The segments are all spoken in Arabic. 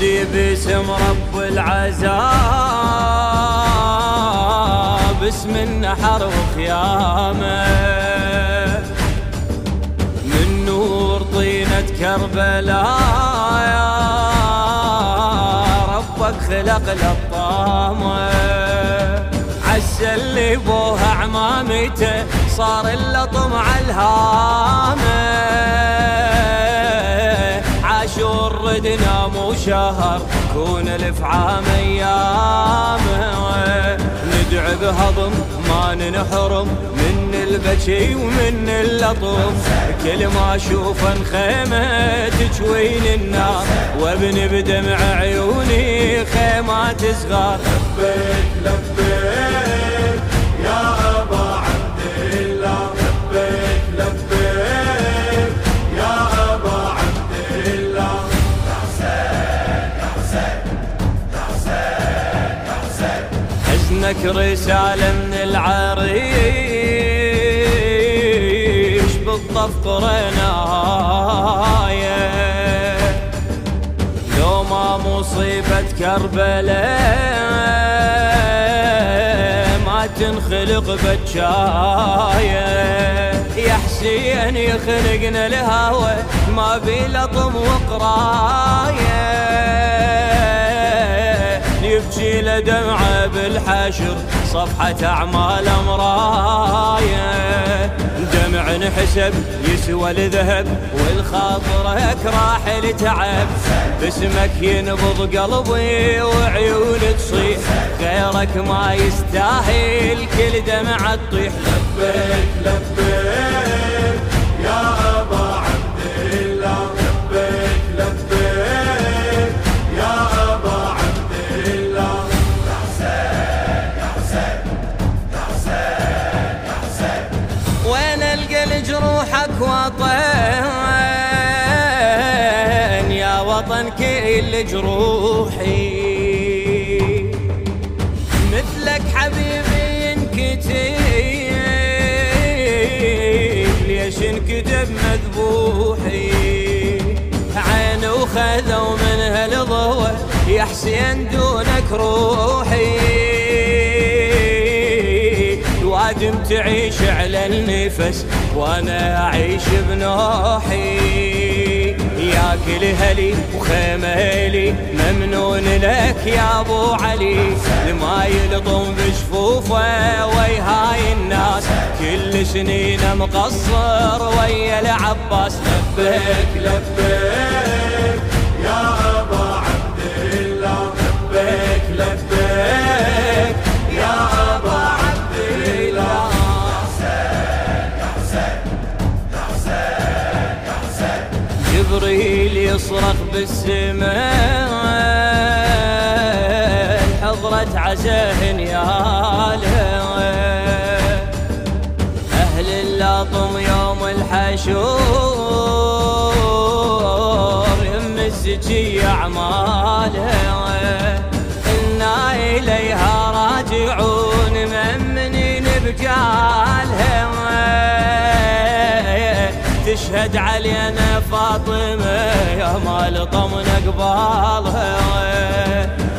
ندي باسم رب العذاب اسم النحر وخيامه. من نور طينة كربلاء يا ربك خلق للطامه عسى اللي بوها عمامته صار اللطم على الهامة. عاشور ردنا مو شهر كون الف عام ايامه ندعي بهضم ما ننحرم من البكي ومن اللطم كل ما أشوف خيمه تجوين النار. وابن بدمع عيوني خيمات صغار. حزنك رسالة من العريش بالضف قرنايا لو ما مصيبة كربلاء ما تنخلق بجاية. يا حسين يخلقنا الهوى ما بي لطم وقراية. يبكي لدمعة بالحشر صفحة أعمال مراية دمع انحسب يسوى الذهب والخاطرك راح لتعب. باسمك ينبض قلبي وعيون تصيح. غيرك ما يستاهل كل دمعة تطيح. لبيك لبيك. وطن يا وطن كل جروحي. مثلك حبيبي ينكتب ليش انكتب مذبوحي؟ عين وخذوا من هالضوء يا حسين دونك روحي. تعيش على النفس وأنا أعيش بنوحي. يا كل هلي وخيمه ممنون لك يا أبو علي. ما يلطم بجفوفه وي هاي الناس. كل سنين مقصر ويا العباس. لبيك لبيك. جبريل يصرخ بالسماء. حضرة عزاه يا أهل اللاطم يوم الحشور يم الزكي أعمالها تشهد علينا فاطمة يا مال طمن قبالها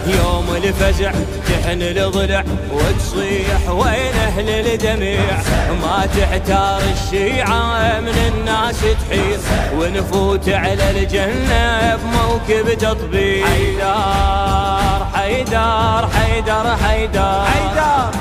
يوم الفزع تحن الضلع وتصيح وين أهل الدمع ما تحتار الشيعة من الناس تحير ونفوت على الجنة بموكب تطبيق. حيدار حيدار حيدار حيدار